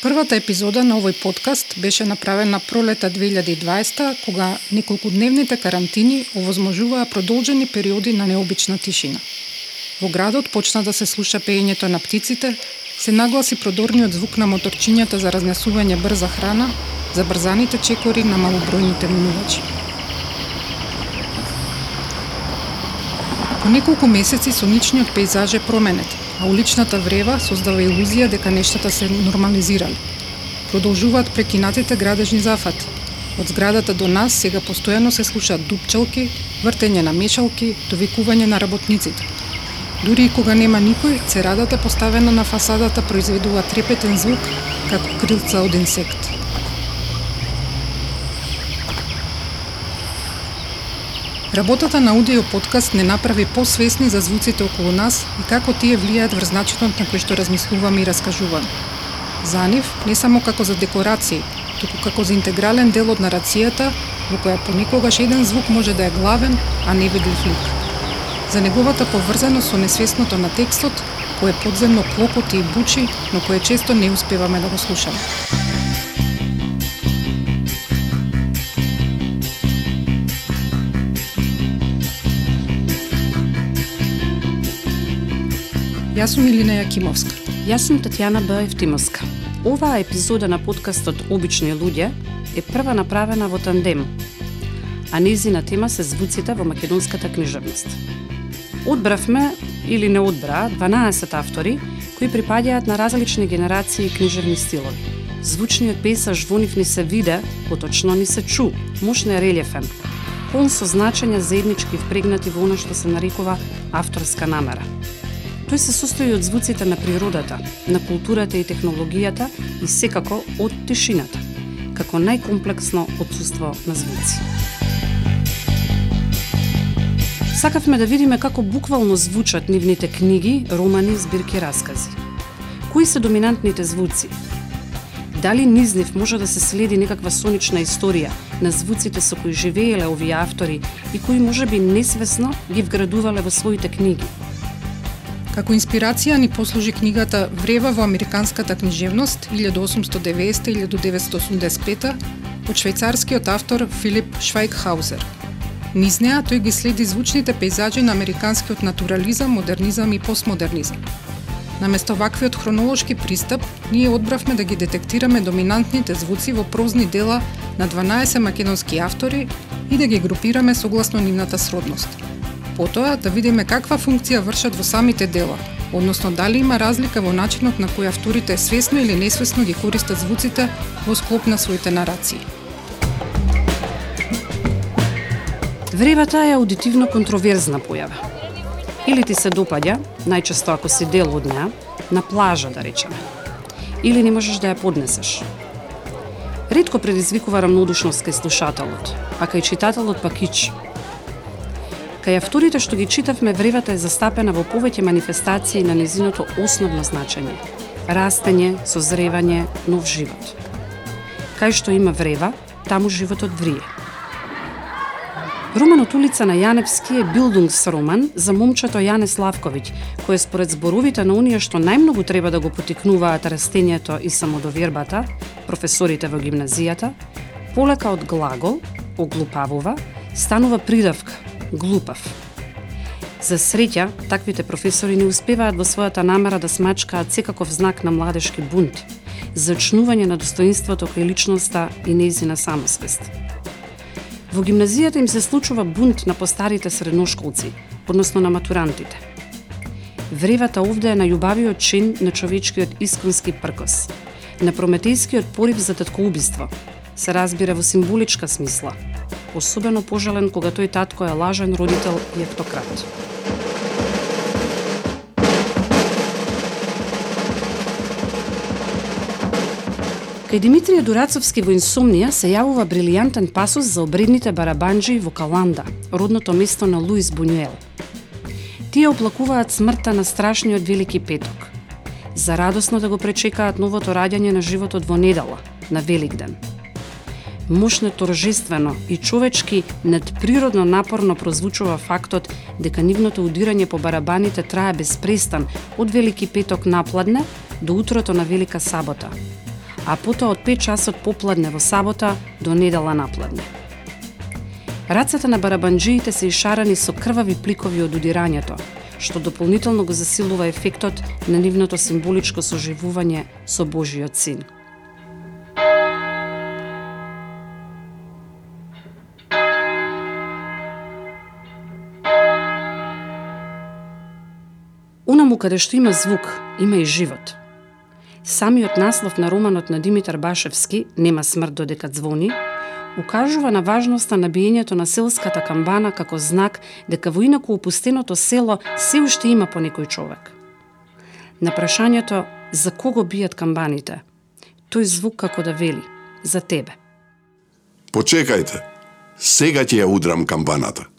Првата епизода на овој подкаст беше направена пролета 2020, кога неколкудневните карантини овозможуваа продолжени периоди на необична тишина. Во градот почна да се слуша пеењето на птиците, се нагласи продорниот звук на моторчињата за разнесување брза храна, за брзаните чекори на малобројните минувачи. По неколку месеци соничниот пейзаж е променет, а уличната врева создава илузија дека нештата се нормализирали. Продолжуваат прекинатите градежни зафати. Од зградата до нас сега постојано се слушаат дупчалки, вртење на мешалки, довикување на работниците. Дури и кога нема никој, церадата поставена на фасадата произведува трепетен звук како крилца од инсект. Работата на аудио подкаст не направи посвесни за звуците околу нас и како тие влијаат врз начинот на кој што размислуваме и раскажуваме. За нив, не само како за декорации, туку како за интегрален дел од нарацијата, во која понекогаш еден звук може да е главен, а не видлив лик. За неговата поврзаност со несвесното на текстот, кое подземно клокоти и бучи, но кое често не успеваме да го слушаме. Јас сум Илина Јакимовска. Јас сум Татјана Б. Евтимовска. Оваа епизода на подкастот Обични луѓе е прва направена во тандем, а незина тема се звуците во македонската книжевност. Одбравме, или не одбра, 12 автори кои припаѓаат на различни генерации книжевни стилови. Звучниот пейсаж во нив ни се виде, поточно ни се чу, мощно е релефен. полн со значења заеднички впрегнати во она што се нарекува авторска намера. Тој се состои од звуците на природата, на културата и технологијата и секако од тишината, како најкомплексно отсуство на звуци. Сакавме да видиме како буквално звучат нивните книги, романи, збирки, раскази. Кои се доминантните звуци? Дали низ нив може да се следи некаква сонична историја на звуците со кои живееле овие автори и кои можеби несвесно ги вградувале во своите книги? Како инспирација ни послужи книгата Врева во американската книжевност 1890-1985 од швајцарскиот автор Филип Швајкхаузер. Низ неа тој ги следи звучните пейзажи на американскиот натурализам, модернизам и постмодернизам. Наместо ваквиот хронолошки пристап, ние одбравме да ги детектираме доминантните звуци во прозни дела на 12 македонски автори и да ги групираме согласно нивната сродност – потоа да видиме каква функција вршат во самите дела, односно дали има разлика во начинот на кој авторите свесно или несвесно ги користат звуците во склоп на своите нарации. Вревата е аудитивно контроверзна појава. Или ти се допаѓа, најчесто ако си дел од неа, на плажа да речеме. Или не можеш да ја поднесеш. Редко предизвикува рамнодушност кај слушателот, а кај читателот пак ич, Кај авторите што ги читавме, вревата е застапена во повеќе манифестации на незиното основно значење – растење, созревање, нов живот. Кај што има врева, таму животот врие. Романот Улица на Јаневски е билдунгс-роман за момчето Јане Славковиќ, кој според зборовите на оние што најмногу треба да го потикнуваат растењето и самодовербата, професорите во гимназијата, полека од глагол, оглупавува, станува придавка, глупав. За среќа, таквите професори не успеваат во својата намера да смачкаат секаков знак на младешки бунт, зачнување на достоинството кај личноста и нејзина самосвест. Во гимназијата им се случува бунт на постарите средношколци, односно на матурантите. Вревата овде е на љубавиот чин на човечкиот исконски пркос, на прометејскиот порив за таткоубиство, се разбира во символичка смисла – особено пожелен кога тој татко е лажен родител и ектократ. Кај Димитрија Дурацовски во Инсомнија се јавува брилијантен пасус за обредните барабанджи во Каланда, родното место на Луис Бунюел. Тие оплакуваат смртта на страшниот Велики Петок, за радосно да го пречекаат новото раѓање на животот во недела, на Великден – мощно торжествено и човечки надприродно напорно прозвучува фактот дека нивното удирање по барабаните трае безпрестан од Велики петок напладне до утрото на Велика сабота. а потоа од 5 часот попладне во сабота до недела напладне. Рацата на барабанџиите се ишарани со крвави пликови од удирањето, што дополнително го засилува ефектот на нивното символичко соживување со Божиот син. Таму каде што има звук, има и живот. Самиот наслов на романот на Димитар Башевски «Нема смрт додека звони» укажува на важноста на биењето на селската камбана како знак дека во инаку опустеното село се уште има по некој човек. На прашањето за кого бијат камбаните, тој звук како да вели за тебе. Почекајте, сега ќе ја удрам камбаната.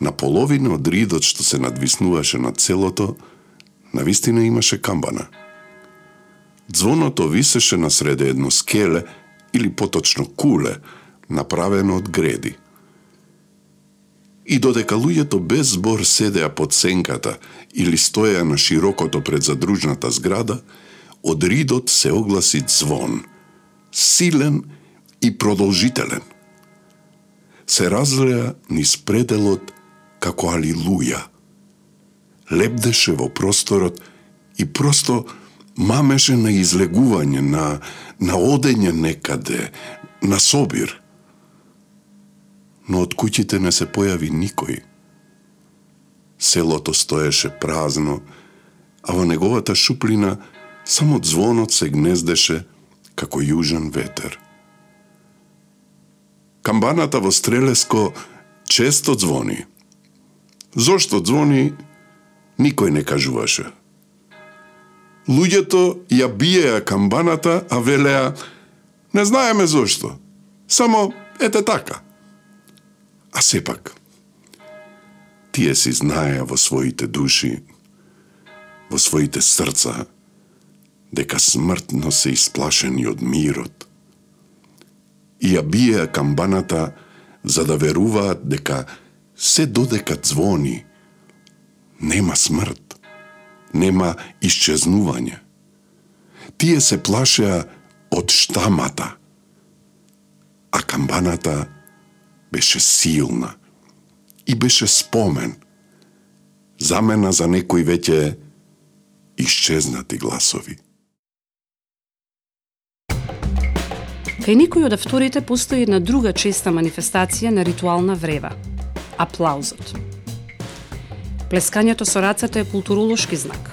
На половина од ридот што се надвиснуваше над селото, навистина имаше камбана. Звоното висеше на среде едно скеле – или поточно куле, направено од греди. И додека луѓето без збор седеа под сенката или стоеа на широкото пред задружната зграда, од ридот се огласи звон, силен и продолжителен. Се разлеа низ пределот како алилуја. Лепдеше во просторот и просто мамеше на излегување, на, на одење некаде, на собир. Но од куќите не се појави никој. Селото стоеше празно, а во неговата шуплина само звонот се гнездеше како јужен ветер. Камбаната во Стрелеско често звони. Зошто звони, никој не кажуваше. Луѓето ја биеа камбаната, а велеа, не знаеме зошто. Само, ете така. А сепак, тие си знаеа во своите души, во своите срца, дека смртно се исплашени од мирот. И ја биеа камбаната за да веруваат дека се додека звони, нема смрт нема исчезнување. Тие се плашеа од штамата, а камбаната беше силна и беше спомен, замена за некои веќе исчезнати гласови. Кај некои од авторите постои една друга честа манифестација на ритуална врева – аплаузот. Плескањето со рацете е културолошки знак.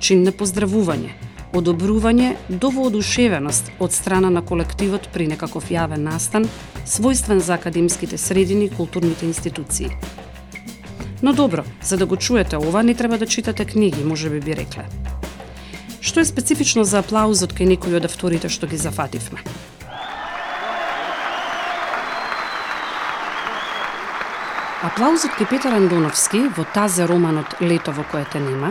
Чин на поздравување, одобрување до воодушевеност од страна на колективот при некаков јавен настан, својствен за академските средини и културните институции. Но добро, за да го чуете ова, не треба да читате книги, може би би рекле. Што е специфично за аплаузот кај некои од авторите што ги зафативме? Аплаузот кај Петар Андоновски во тазе романот Лето во кое те нема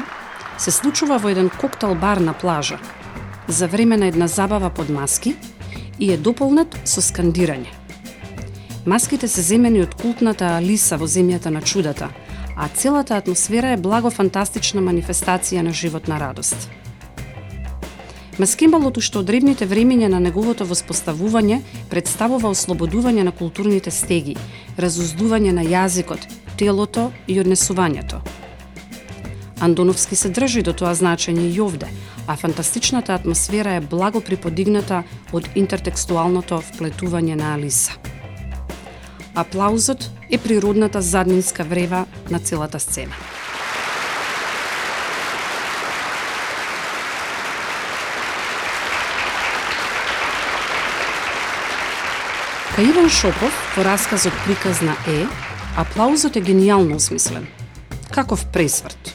се случува во еден коктел бар на плажа за време на една забава под маски и е дополнет со скандирање. Маските се земени од култната Алиса во земјата на чудата, а целата атмосфера е благо фантастична манифестација на живот на радост. Маскембалото што од древните времиња на неговото воспоставување представува ослободување на културните стеги, разуздување на јазикот, телото и однесувањето. Андоновски се држи до тоа значење и овде, а фантастичната атмосфера е благо приподигната од интертекстуалното вплетување на Алиса. Аплаузот е природната заднинска врева на целата сцена. Кај Иван Шопов во расказот Приказна Е, аплаузот е генијално осмислен. Каков пресврт.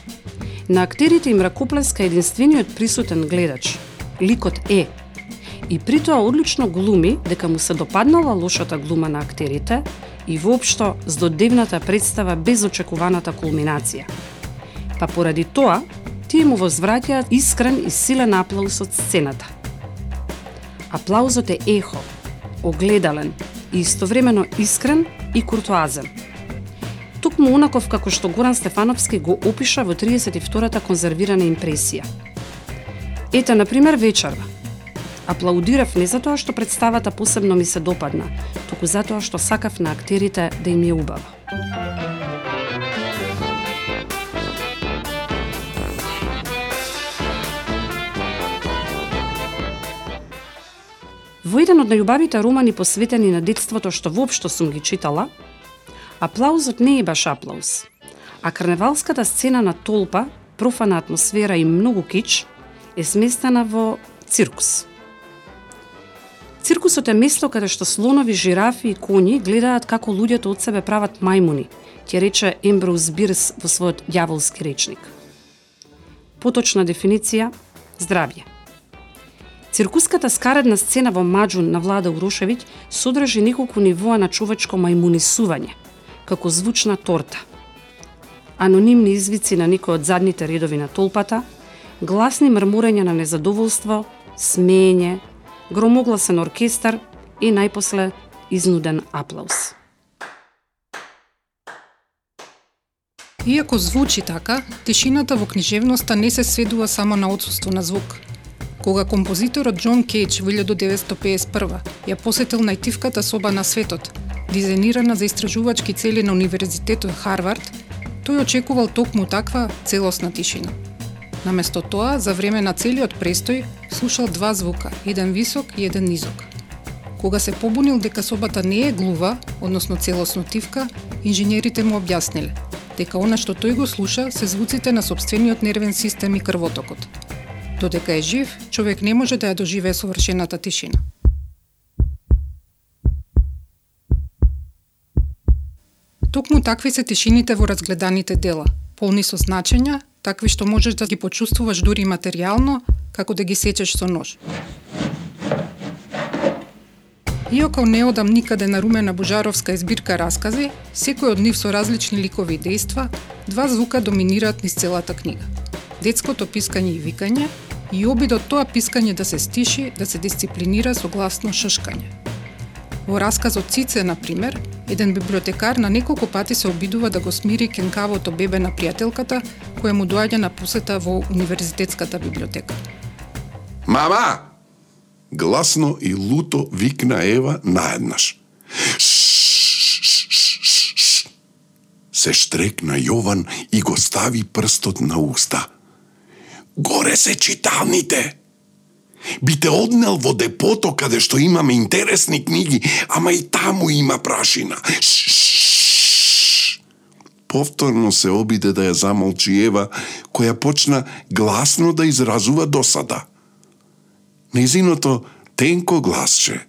На актерите им ракоплеска единствениот присутен гледач, ликот Е, и притоа одлично глуми дека му се допаднала лошата глума на актерите и воопшто здодевната представа без очекуваната кулминација. Па поради тоа, тие му возвраќаат искрен и силен аплауз од сцената. Аплаузот е ехо, огледален, и истовремено искрен и куртуазен. Токму унаков како што Горан Стефановски го опиша во 32-та конзервирана импресија. Ете, например, вечерва. Аплаудирав не затоа што представата посебно ми се допадна, туку затоа што сакав на актерите да им е убава. Во еден од најубавите романи посветени на детството што воопшто сум ги читала, аплаузот не е баш аплауз, а карневалската сцена на толпа, профана атмосфера и многу кич, е сместена во циркус. Циркусот е место каде што слонови, жирафи и коњи гледаат како луѓето од себе прават мајмуни, ќе рече Емброуз Бирс во својот ѓаволски речник. Поточна дефиниција – здравје. Циркуската скаредна сцена во Маджун на Влада Урошевиќ содржи неколку нивоа на човечко мајмунисување, како звучна торта. Анонимни извици на некој од задните редови на толпата, гласни мрмурења на незадоволство, смење, громогласен оркестар и најпосле изнуден аплауз. Иако звучи така, тишината во книжевноста не се сведува само на отсутство на звук – Кога композиторот Џон Кейдж во 1951 ја посетил најтивката соба на светот, дизајнирана за истражувачки цели на Универзитетот Харвард, тој очекувал токму таква целосна тишина. Наместо тоа, за време на целиот престој, слушал два звука, еден висок и еден низок. Кога се побунил дека собата не е глува, односно целосно тивка, инженерите му објасниле дека она што тој го слуша се звуците на собствениот нервен систем и крвотокот, Додека е жив, човек не може да ја доживее совршената тишина. Токму такви се тишините во разгледаните дела, полни со значења, такви што можеш да ги почувствуваш дури материјално, како да ги сечеш со нож. Иако не одам никаде на Румена Божаровска избирка раскази, секој од нив со различни ликови дејства, два звука доминираат низ целата книга. Детското пискање и викање и обидот тоа пискање да се стиши, да се дисциплинира со гласно шшкање. Во расказот Цице, на пример, еден библиотекар на неколку пати се обидува да го смири кенкавото бебе на пријателката, која му доаѓа на посета во универзитетската библиотека. Мама! Гласно и луто викна Ева наеднаш. Се штрекна Јован и го стави прстот на уста – Горе се читалните. Би те однел во депото каде што имаме интересни книги, ама и таму има прашина. Повторно се обиде да ја замолчи Ева, која почна гласно да изразува досада. Незиното тенко гласче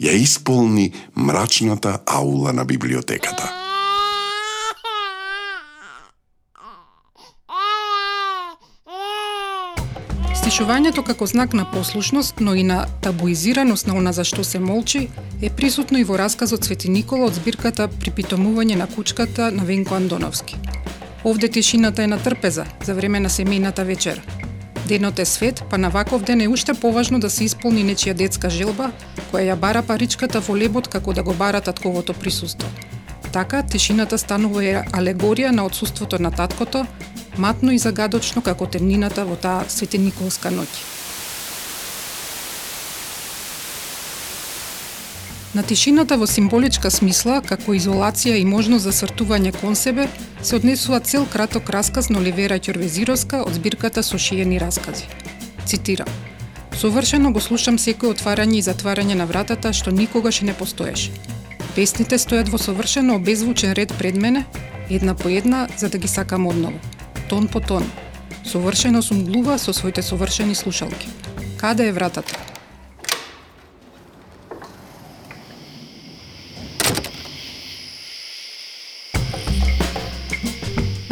ја исполни мрачната аула на библиотеката. Стишувањето како знак на послушност, но и на табуизираност на она за што се молчи, е присутно и во расказот Свети Никола од збирката Припитомување на кучката на Венко Андоновски. Овде тишината е на трпеза за време на семејната вечер. Денот е свет, па на ваков ден е уште поважно да се исполни нечија детска желба, која ја бара паричката во лебот како да го бара татковото присуство. Така, тишината станува алегорија на отсутството на таткото, матно и загадочно како темнината во таа светениколска ноќ. На тишината во символичка смисла, како изолација и можност за свртување кон себе, се однесува цел краток расказ на Оливера Ќорвезировска од збирката со шиени раскази. Цитирам. Совршено го слушам секој отварање и затварање на вратата што никогаш не постоеше. Песните стојат во совршено обезвучен ред пред мене, една по една, за да ги сакам одново тон по тон. Совршено сум глува со своите совршени слушалки. Каде е вратата?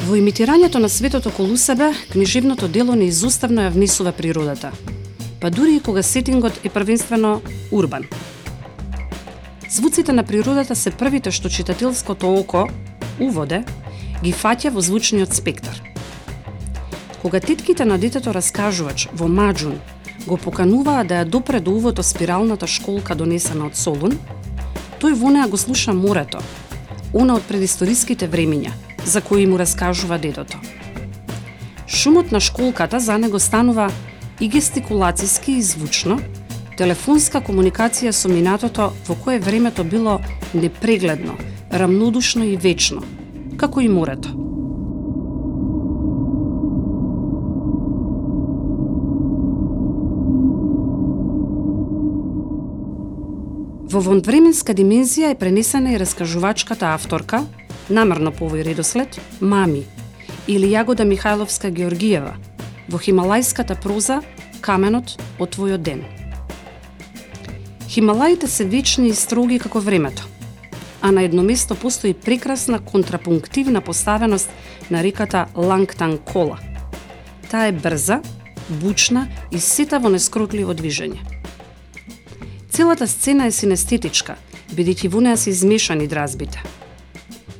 Во имитирањето на светот околу себе, книжевното дело неизуставно ја внесува природата, па дури и кога сетингот е првенствено урбан. Звуците на природата се првите што читателското око, уводе, ги фаќа во звучниот спектар. Кога тетките на детето раскажувач во Маджун го покануваа да ја допре до увото спиралната школка донесена од Солун, тој во неа го слуша морето, она од предисториските времиња, за кои му раскажува дедото. Шумот на школката за него станува и гестикулацијски и звучно, телефонска комуникација со минатото во кое времето било непрегледно, рамнодушно и вечно, како и морето. Во вонвременска димензија е пренесена и раскажувачката авторка, намерно по овој редослед, Мами, или Јагода Михајловска Георгиева, во хималајската проза Каменот од твојот ден. Хималаите се вечни и строги како времето, а на едно место постои прекрасна контрапунктивна поставеност на реката Лангтан Кола. Таа е брза, бучна и сета во нескротливо движење. Целата сцена е синестетичка, бидејќи во неа се измешани дразбите.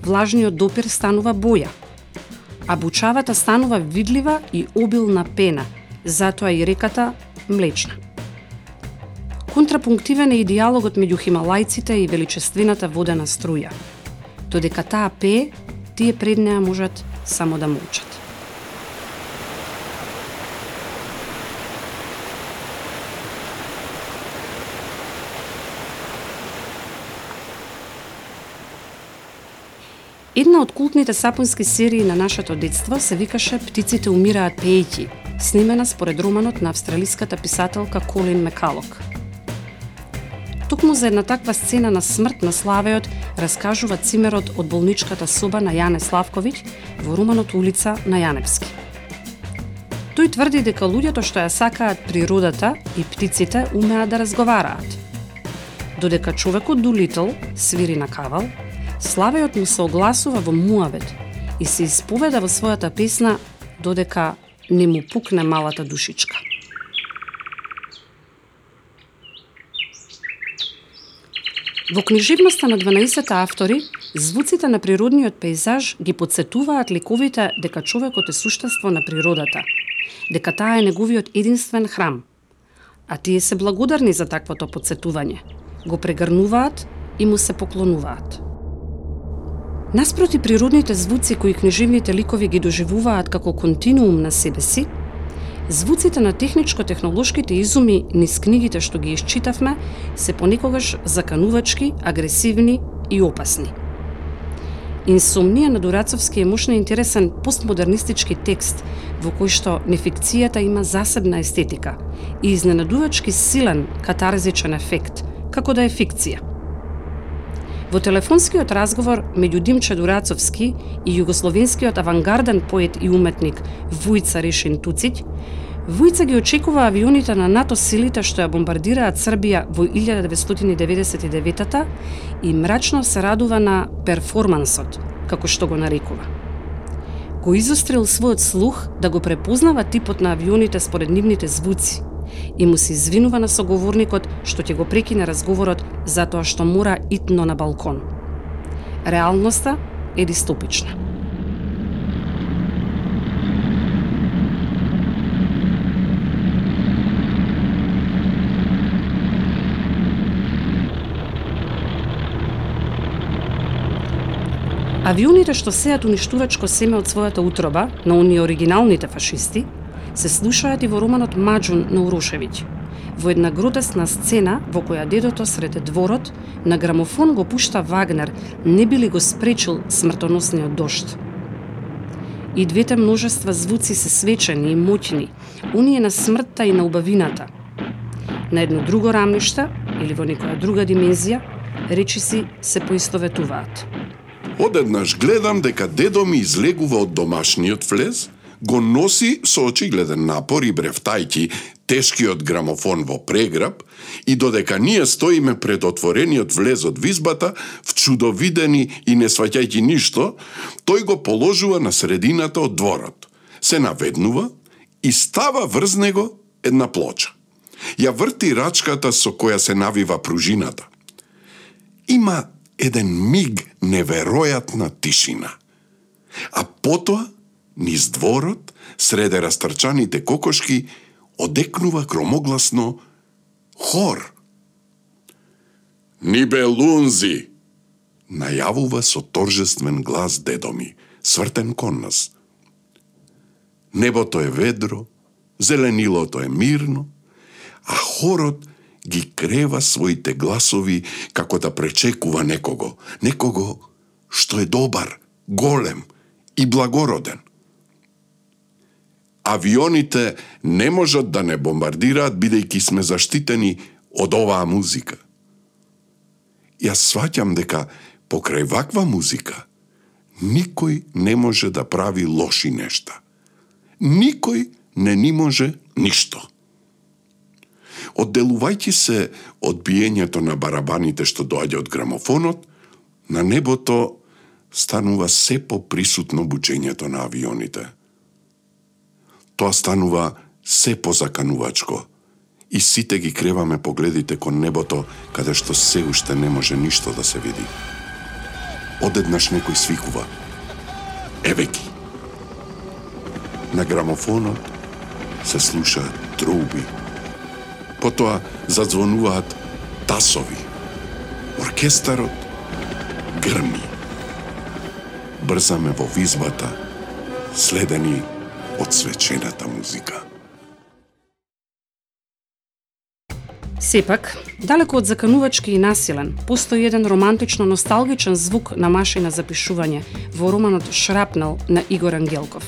Влажниот допир станува боја, а бучавата станува видлива и обилна пена, затоа и реката млечна. Контрапунктивен е и диалогот меѓу хималајците и величествената водена струја. Додека таа пее, тие пред неа можат само да молчат. Една од култните сапунски серии на нашето детство се викаше Птиците умираат пејќи, снимена според романот на австралиската писателка Колин Мекалок. Токму за една таква сцена на смрт на Славеот раскажува цимерот од болничката соба на Јане Славковиќ во Руманот Улица на Јаневски. Тој тврди дека луѓето што ја сакаат природата и птиците умеат да разговараат. Додека човекот Дулитл свири на кавал, Славеот му се огласува во муавет и се исповеда во својата песна додека не му пукне малата душичка. Во книжевноста на 12 автори, звуците на природниот пейзаж ги подсетуваат ликовите дека човекот е суштество на природата, дека таа е неговиот единствен храм. А тие се благодарни за таквото подсетување. Го прегрнуваат и му се поклонуваат. Наспроти природните звуци кои книжевните ликови ги доживуваат како континуум на себе си, звуците на техничко-технолошките изуми низ книгите што ги исчитавме се понекогаш заканувачки, агресивни и опасни. Инсомнија на Дурацовски е мощно интересен постмодернистички текст во кој што нефикцијата има засебна естетика и изненадувачки силен катарзичен ефект, како да е фикција. Во телефонскиот разговор меѓу Димче Дурацовски и југословенскиот авангарден поет и уметник Вујца Решин Туциќ, Вујца ги очекува авионите на НАТО силите што ја бомбардираат Србија во 1999 и мрачно се радува на перформансот, како што го нарекува. Го изострил својот слух да го препознава типот на авионите според нивните звуци, и му се извинува на соговорникот што ќе го прекине разговорот затоа што мора итно на балкон. Реалноста е дистопична. Авионите што сеат уништувачко семе од својата утроба на оние оригиналните фашисти се слушаат и во романот Маджун на Урошевиќ. Во една гротесна сцена во која дедото сред дворот на грамофон го пушта Вагнер, не били го спречил смртоносниот дошт. И двете множества звуци се свечени и моќни, уние на смртта и на убавината. На едно друго рамниште или во некоја друга димензија, речиси се поистоветуваат. Одеднаш гледам дека дедо ми излегува од домашниот флез го носи со очигледен напор и бревтајки тешкиот грамофон во преграб и додека ние стоиме пред отворениот влез од визбата, вчудовидени и не сваќајќи ништо, тој го положува на средината од дворот. Се наведнува и става врз него една плоча. Ја врти рачката со која се навива пружината. Има еден миг неверојатна тишина. А потоа низ дворот, среде растрчаните кокошки, одекнува громогласно хор. Нибелунзи! Најавува со торжествен глас дедо ми, свртен кон нас. Небото е ведро, Зеленилото е мирно, а хорот ги крева своите гласови како да пречекува некого, некого што е добар, голем и благороден. Авионите не можат да не бомбардираат бидејќи сме заштитени од оваа музика. Јас сваќам дека покрај ваква музика никој не може да прави лоши нешта. Никој не ни може ништо. Одделувајќи се од биењето на барабаните што доаѓа од грамофонот, на небото станува се поприсутно бучењето на авионите. Тоа станува се позаканувачко и сите ги креваме погледите кон небото каде што се уште не може ништо да се види. Одеднаш некој свикува. Еве ги. На грамофонот се слушаат труби. Потоа зазвонуваат тасови. Оркестарот грми. Брзаме во визбата, следени од свечената музика. Сепак, далеко од заканувачки и насилен, постои еден романтично носталгичен звук на машина за пишување во романот „Шрапнал“ на Игор Ангелков.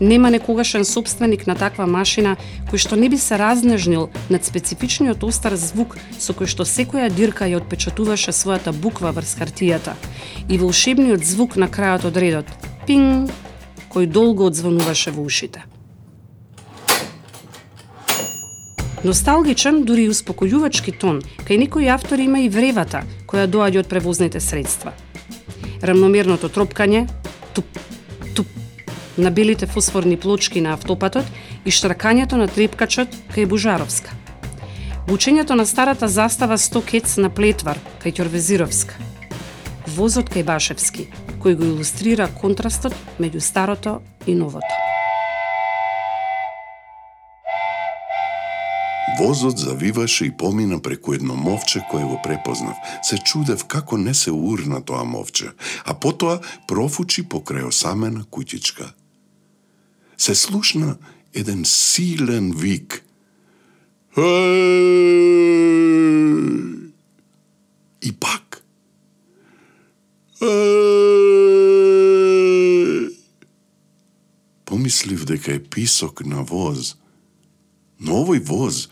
Нема некогашен собственик на таква машина кој што не би се разнежнил над специфичниот остар звук со кој што секоја дирка ја отпечатуваше својата буква врз хартијата и волшебниот звук на крајот од редот – пинг, кој долго одзвонуваше во ушите. Носталгичен, дури и успокојувачки тон, кај некои автори има и вревата, која доаѓа од превозните средства. Рамномерното тропкање, туп, туп, на белите фосфорни плочки на автопатот и штракањето на трепкачот кај Бужаровска. Бучењето на старата застава 100 кец на Плетвар, кај Ќорвезировска. Возот кај Башевски, кој го илустрира контрастот меѓу старото и новото. Возот завиваше и помина преку едно мовче кое го препознав. Се чудев како не се урна тоа мовче, а потоа профучи покрај осамена куќичка. Се слушна еден силен вик. И пак. Помислив дека е писок на воз, но овој воз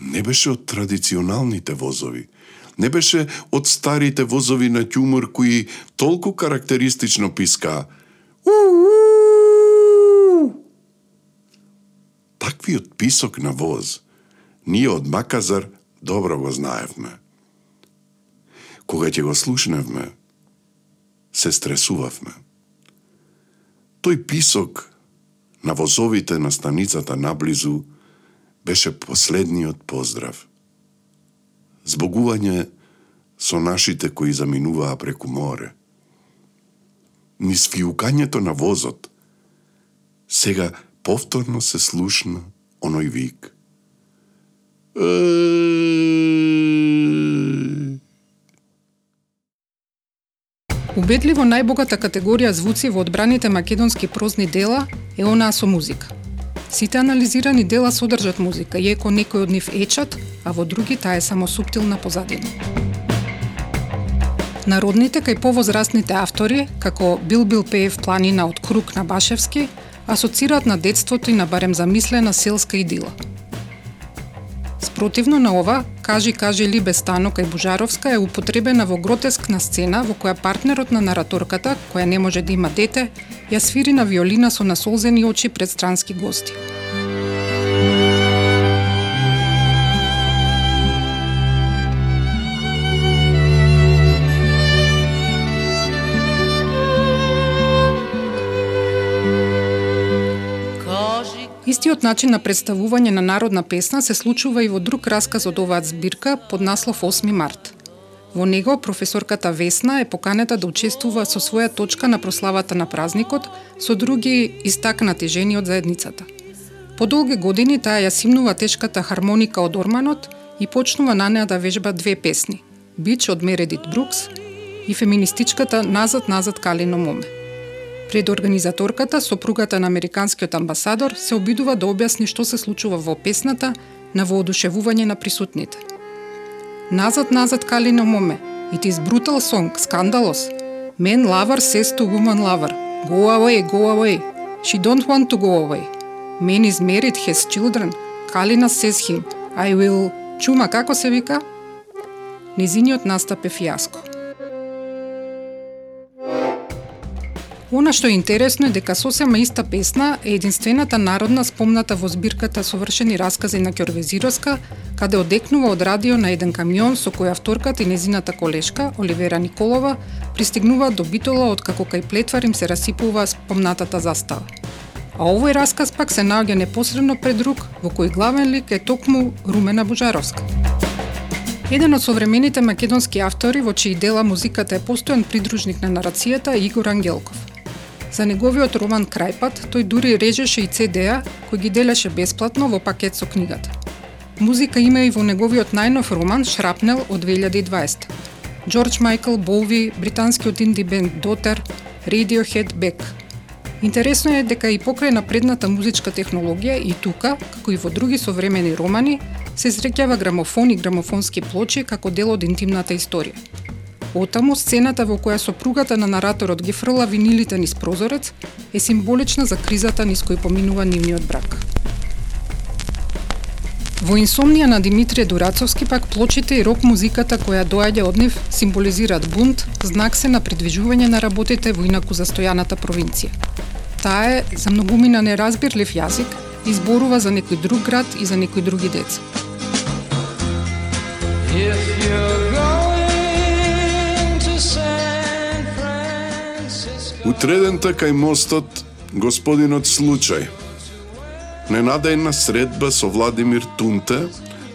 не беше од традиционалните возови. Не беше од старите возови на ќумор кои толку карактеристично писка Таквиот писок на воз, ние од Маказар добро го знаевме. Кога ќе го слушневме, се стресувавме. Тој писок на возовите на станицата наблизу беше последниот поздрав. Збогување со нашите кои заминуваа преку море. Низ фиукањето на возот, сега повторно се слушна оној вик. Убедливо најбогата категорија звуци во одбраните македонски прозни дела е онаа со музика. Сите анализирани дела содржат музика, иако некој од нив ечат, а во други таа е само суптилна позадина. Народните кај повозрастните автори, како Бил Бил Пеев планина од Крук на Башевски, асоцираат на детството и на барем замислена селска идила. Спротивно на ова, кажи кажи Либе Стано кај Бужаровска е употребена во гротескна сцена во која партнерот на нараторката, која не може да има дете, ја свири на виолина со насолзени очи пред странски гости. Истиот начин на представување на народна песна се случува и во друг расказ од оваа збирка под наслов 8 март. Во него професорката Весна е поканета да учествува со своја точка на прославата на празникот со други истакнати жени од заедницата. По долги години таа ја симнува тешката хармоника од орманот и почнува на неа да вежба две песни – Бич од Мередит Брукс и феминистичката Назад назад Калино моме. Пред организаторката, сопругата на американскиот амбасадор се обидува да објасни што се случува во песната на воодушевување на присутните. Назад, назад, Калино моме. It is brutal song, скандалос. Men lover says to woman lover, go away, go away. She don't want to go away. Men is married, has children. Калина says him, I will... Чума, како се вика? Незиниот настап е фиаско. Она што е интересно е дека сосема иста песна е единствената народна спомната во збирката совршени раскази на Ќорвезировска, каде одекнува од радио на еден камион со кој авторката и незината колешка, Оливера Николова, пристигнуваат до Битола од како кај плетвар им се расипува спомнатата застава. А овој расказ пак се наоѓа непосредно пред друг, во кој главен лик е токму Румена Бужаровска. Еден од современите македонски автори во чии дела музиката е постојан придружник на нарацијата е Игор Ангелков. За неговиот роман Крајпат, тој дури режеше и CD-а, кој ги делеше бесплатно во пакет со книгата. Музика има и во неговиот најнов роман Шрапнел од 2020. Джордж Майкл Боуви, британскиот инди бенд Дотер, Radiohead Beck. Интересно е дека и покрај напредната музичка технологија и тука, како и во други современи романи, се среќава грамофон и грамофонски плочи како дел од интимната историја. Отаму, сцената во која сопругата на нараторот ги фрла винилите низ прозорец е символична за кризата низ кој поминува нивниот брак. Во инсомнија на Димитрije Дурацовски пак плочите и рок музиката која доаѓа од нив символизираат бунт, знак се на придвижување на работите во инаку застојаната провинција. Таа е за многумина неразбирлив јазик, изборува за некој друг град и за некои други деца. Утредента кај мостот господинот случај. Ненадејна средба со Владимир Тунте,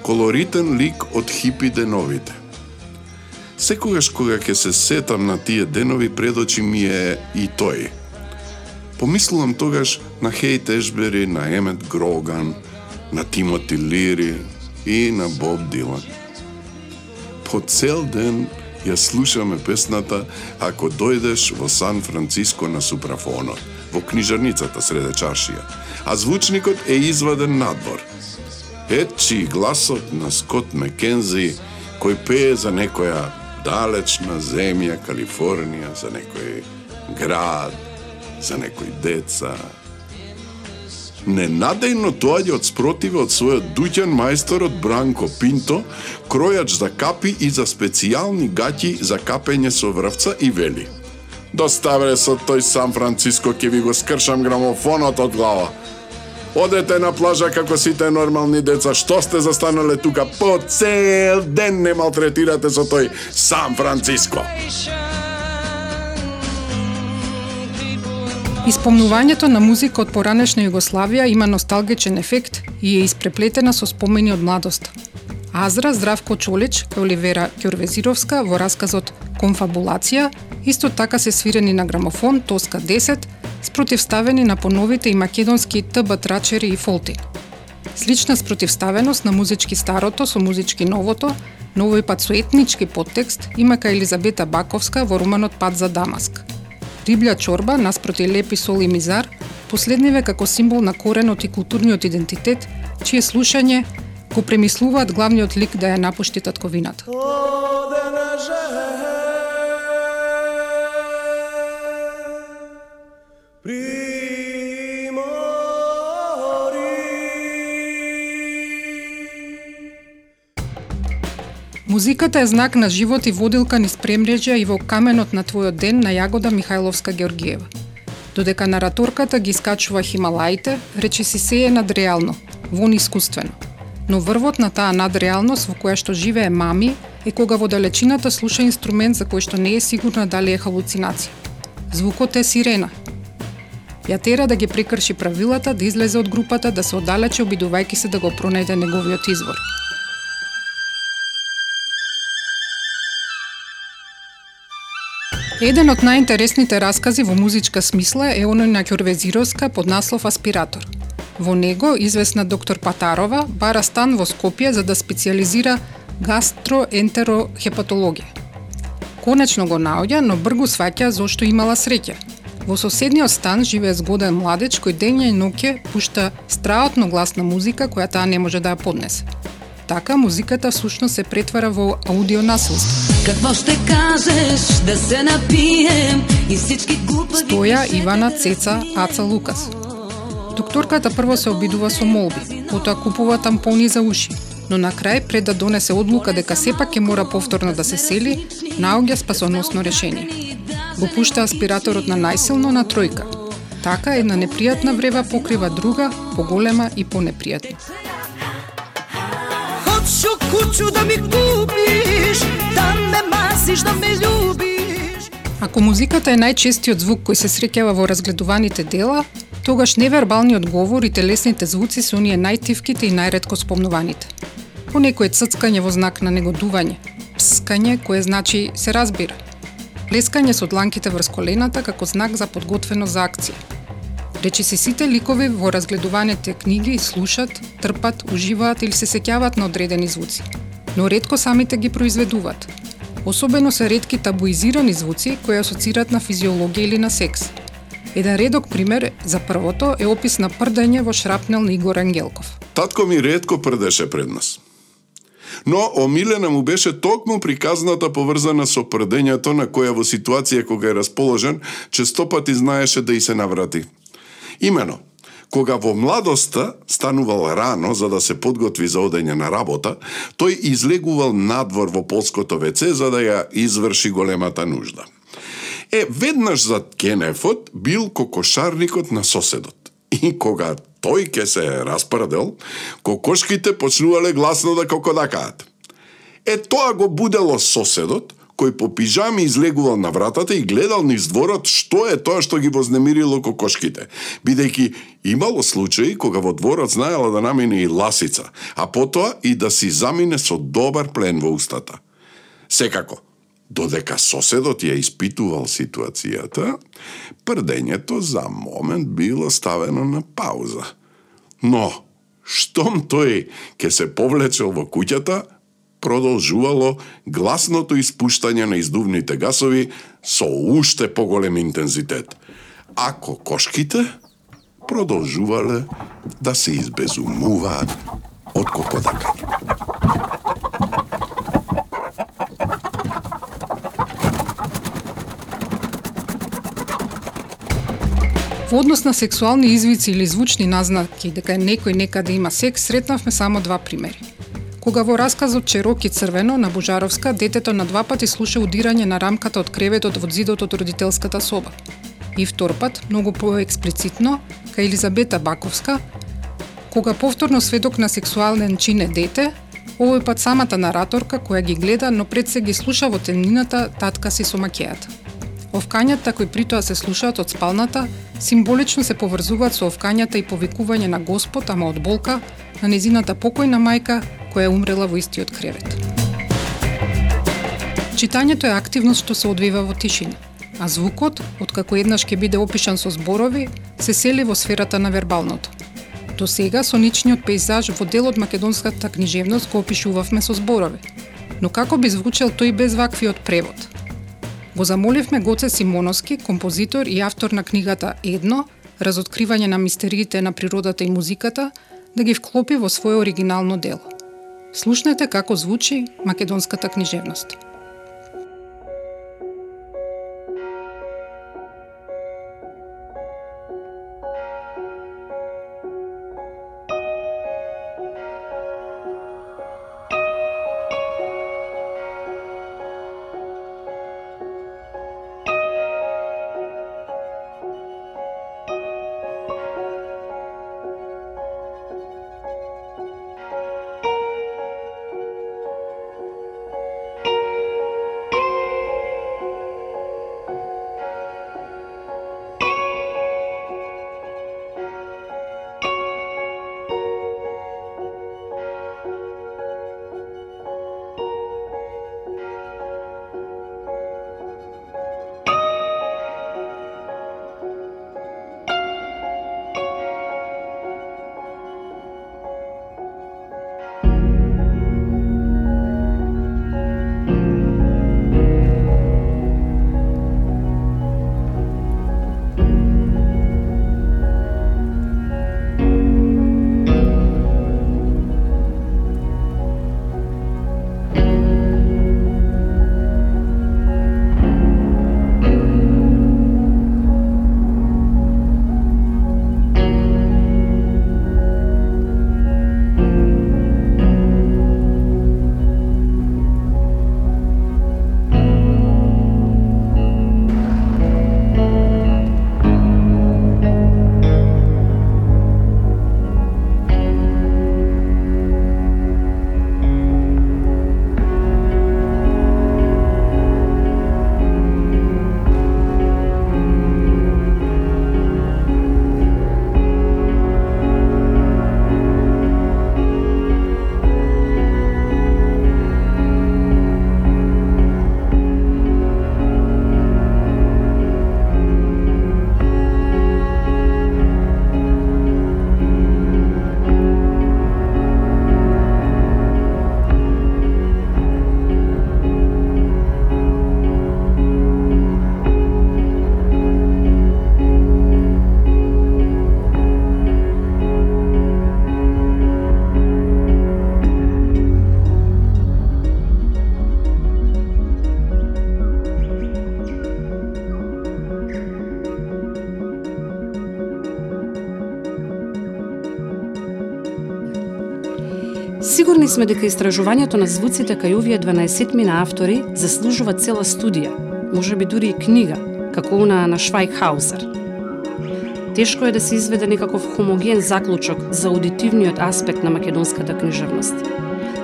колоритен лик од хипи деновите. Секогаш кога ќе се сетам на тие денови предочи ми е и тој. Помислувам тогаш на Хейт Ешбери, на Емет Гроган, на Тимоти Лири и на Боб Дилан. По цел ден ја слушаме песната Ако дојдеш во Сан Франциско на супрафонот, во книжарницата среде чаршија, а звучникот е изваден надвор. Ечи гласот на Скот Мекензи, кој пее за некоја далечна земја, Калифорнија, за некој град, за некои деца, Ненадејно доаѓа од спротиве од својот дуќен мајсторот Бранко Пинто, кројач за капи и за специјални гаќи за капење со врвца и вели. Доставре со тој Сан Франциско ќе ви го скршам грамофонот од глава. Одете на плажа како сите нормални деца, што сте застанале тука по цел ден не малтретирате со тој Сан Франциско. Испомнувањето на музика од поранешна Југославија има носталгичен ефект и е испреплетена со спомени од младост. Азра Здравко Чолич и Оливера Ќорвезировска во расказот Конфабулација исто така се свирени на грамофон Тоска 10, спротивставени на поновите и македонски ТБ Трачери и Фолти. Слична спротивставеност на музички старото со музички новото, но овој пат со етнички подтекст има кај Елизабета Баковска во романот Пат за Дамаск. Риблја чорба наспроти лепи сол и мизар, последниве како символ на коренот и културниот идентитет, чие слушање го премислуваат главниот лик да ја напушти татковината. Музиката е знак на живот и водилка низ премрежја и во каменот на твојот ден на Јагода Михајловска Георгиева. Додека нараторката ги скачува Хималаите, рече си се е надреално, вон искуствено. Но врвот на таа надреалност во која што живее мами е кога во далечината слуша инструмент за кој што не е сигурна дали е халуцинација. Звукот е сирена. Ја тера да ги прекрши правилата, да излезе од групата, да се оддалече обидувајќи се да го пронајде неговиот извор. Еден од најинтересните раскази во музичка смисла е оној на Ќорвезировска под наслов Аспиратор. Во него, известна доктор Патарова бара стан во Скопје за да специализира гастроентерохепатологија. Конечно го наоѓа, но бргу сваќа зошто имала среќа. Во соседниот стан живее згоден младеж кој дење и ноќе пушта страотно гласна музика која таа не може да ја поднесе. Така музиката всушност се претвара во аудио насилство. Какво ще кажеш да се напием и всички глупави... Стоја Ивана Цеца Аца Лукас. Докторката прво се обидува со молби, потоа купува тампони за уши, но на крај пред да донесе одлука дека сепак ќе мора повторно да се сели, наоѓа спасоносно решение. Го пушта аспираторот на најсилно на тројка. Така една непријатна врева покрива друга, поголема и понепријатна. Хочу кучу да ми купиш, да ме масиш, да ме љубиш. Ако музиката е најчестиот звук кој се среќава во разгледуваните дела, тогаш невербалниот говор и телесните звуци се оние најтивките и најредко спомнуваните. Понекој ццкање во знак на негодување, пскање кое значи се разбира, плескање со дланките врз колената како знак за подготвено за акција. Речи се сите ликови во разгледуваните книги слушат, трпат, уживаат или се сеќаваат на одредени звуци, но ретко самите ги произведуваат. Особено се ретки табуизирани звуци кои асоцираат на физиологија или на секс. Еден редок пример за првото е опис на прдање во шрапнел на Игор Ангелков. Татко ми ретко прдеше пред нас. Но омилена му беше токму приказната поврзана со прдењето на која во ситуација кога е расположен, честопати знаеше да и се наврати. Имено, кога во младоста станувал рано за да се подготви за одење на работа, тој излегувал надвор во полското ВЦ за да ја изврши големата нужда. Е, веднаш зад Кенефот бил кокошарникот на соседот. И кога тој ке се распрадел, кокошките почнувале гласно да кокодакаат. Е, тоа го будело соседот, кој по пижами излегувал на вратата и гледал низ дворот што е тоа што ги вознемирило кокошките, бидејќи имало случаи кога во дворот знаела да намине и ласица, а потоа и да си замине со добар плен во устата. Секако, додека соседот ја испитувал ситуацијата, прдењето за момент било ставено на пауза. Но, штом тој ке се повлечел во куќата, продолжувало гласното испуштање на издувните гасови со уште поголем интензитет. Ако кошките продолжувале да се избезумуваат од кокодакање. Во однос на сексуални извици или звучни назнаки дека некој некаде има секс, сретнавме само два примери. Кога во расказот Чероки црвено на Бужаровска, детето на два пати слуша удирање на рамката од креветот во зидот од родителската соба. И втор пат, многу поексплицитно, кај Елизабета Баковска, кога повторно сведок на сексуален чин е дете, овој пат самата нараторка која ги гледа, но пред се ги слуша во темнината татка си со макејата. Овкањата кои притоа се слушаат од спалната, символично се поврзуваат со овкањата и повикување на Господ, ама од болка, на незината покојна мајка која умрела во истиот кревет. Читањето е активност што се одвива во тишина, а звукот, откако еднаш ќе биде опишан со зборови, се сели во сферата на вербалното. До сега соничниот пейзаж во дел од македонската книжевност го опишувавме со зборови. Но како би звучел тој без ваквиот превод? Го замоливме Гоце Симоновски, композитор и автор на книгата Едно, разоткривање на мистериите на природата и музиката, да ги вклопи во свое оригинално дело. Слушнете како звучи македонската книжевност. Сме дека истражувањето на звуците кај овие 12 мина автори заслужува цела студија, може би дури и книга, како она на Швајкхаузер. Тешко е да се изведе некаков хомоген заклучок за аудитивниот аспект на македонската книжевност.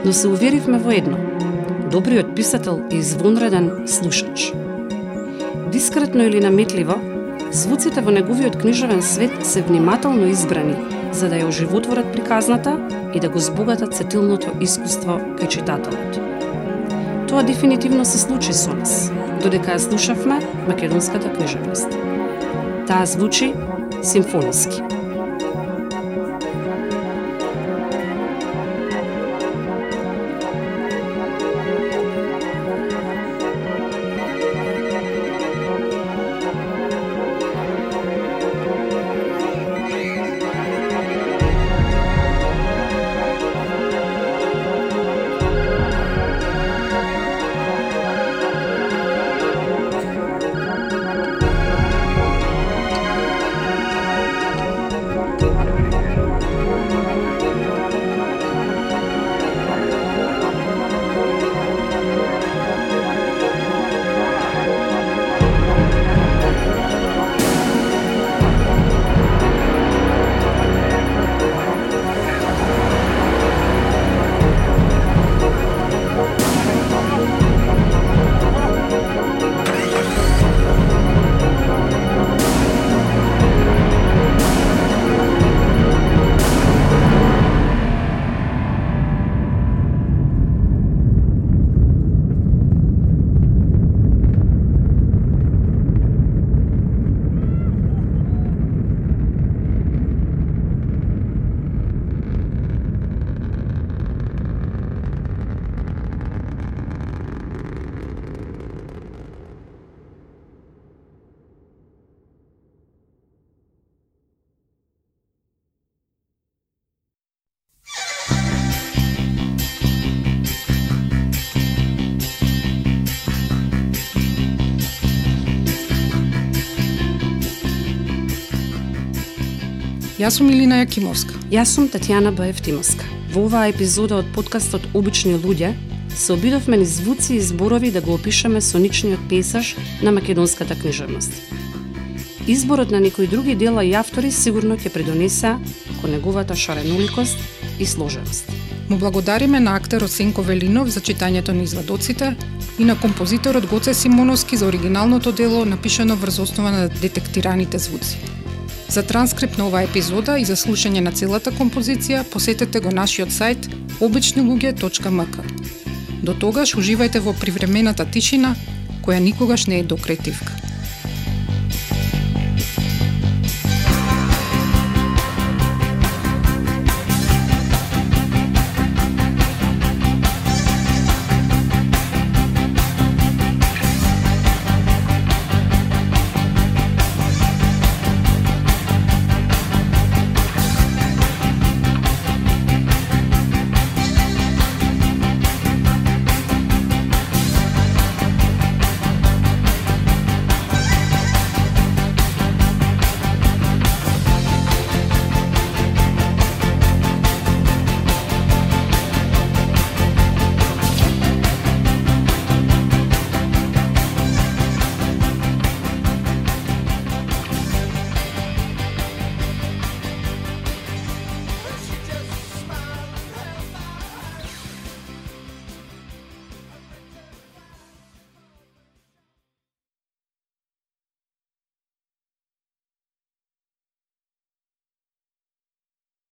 Но се уверивме во едно. Добриот писател е извонреден слушач. Дискретно или наметливо, звуците во неговиот книжевен свет се внимателно избрани, за да ја оживотворат приказната и да го збогатат сетилното искуство кај читателот. Тоа дефинитивно се случи со нас, додека ја слушавме македонската книжевност. Таа звучи симфониски. Јас сум Илина Јакимовска. Јас сум Татјана Баевтимовска. Во оваа епизода од подкастот Обични луѓе се обидовме низ звуци и зборови да го опишеме соничниот пейсаж на македонската книжевност. Изборот на некои други дела и автори сигурно ќе придонесе кон неговата шареноликост и сложеност. Му благодариме на актерот Сенко Велинов за читањето на извадоците и на композиторот Гоце Симоновски за оригиналното дело напишано врз основа на детектираните звуци. За транскрипт на оваа епизода и за слушање на целата композиција, посетете го нашиот сајт обичнилуѓе.мк. До тогаш уживајте во привремената тишина, која никогаш не е докретивка.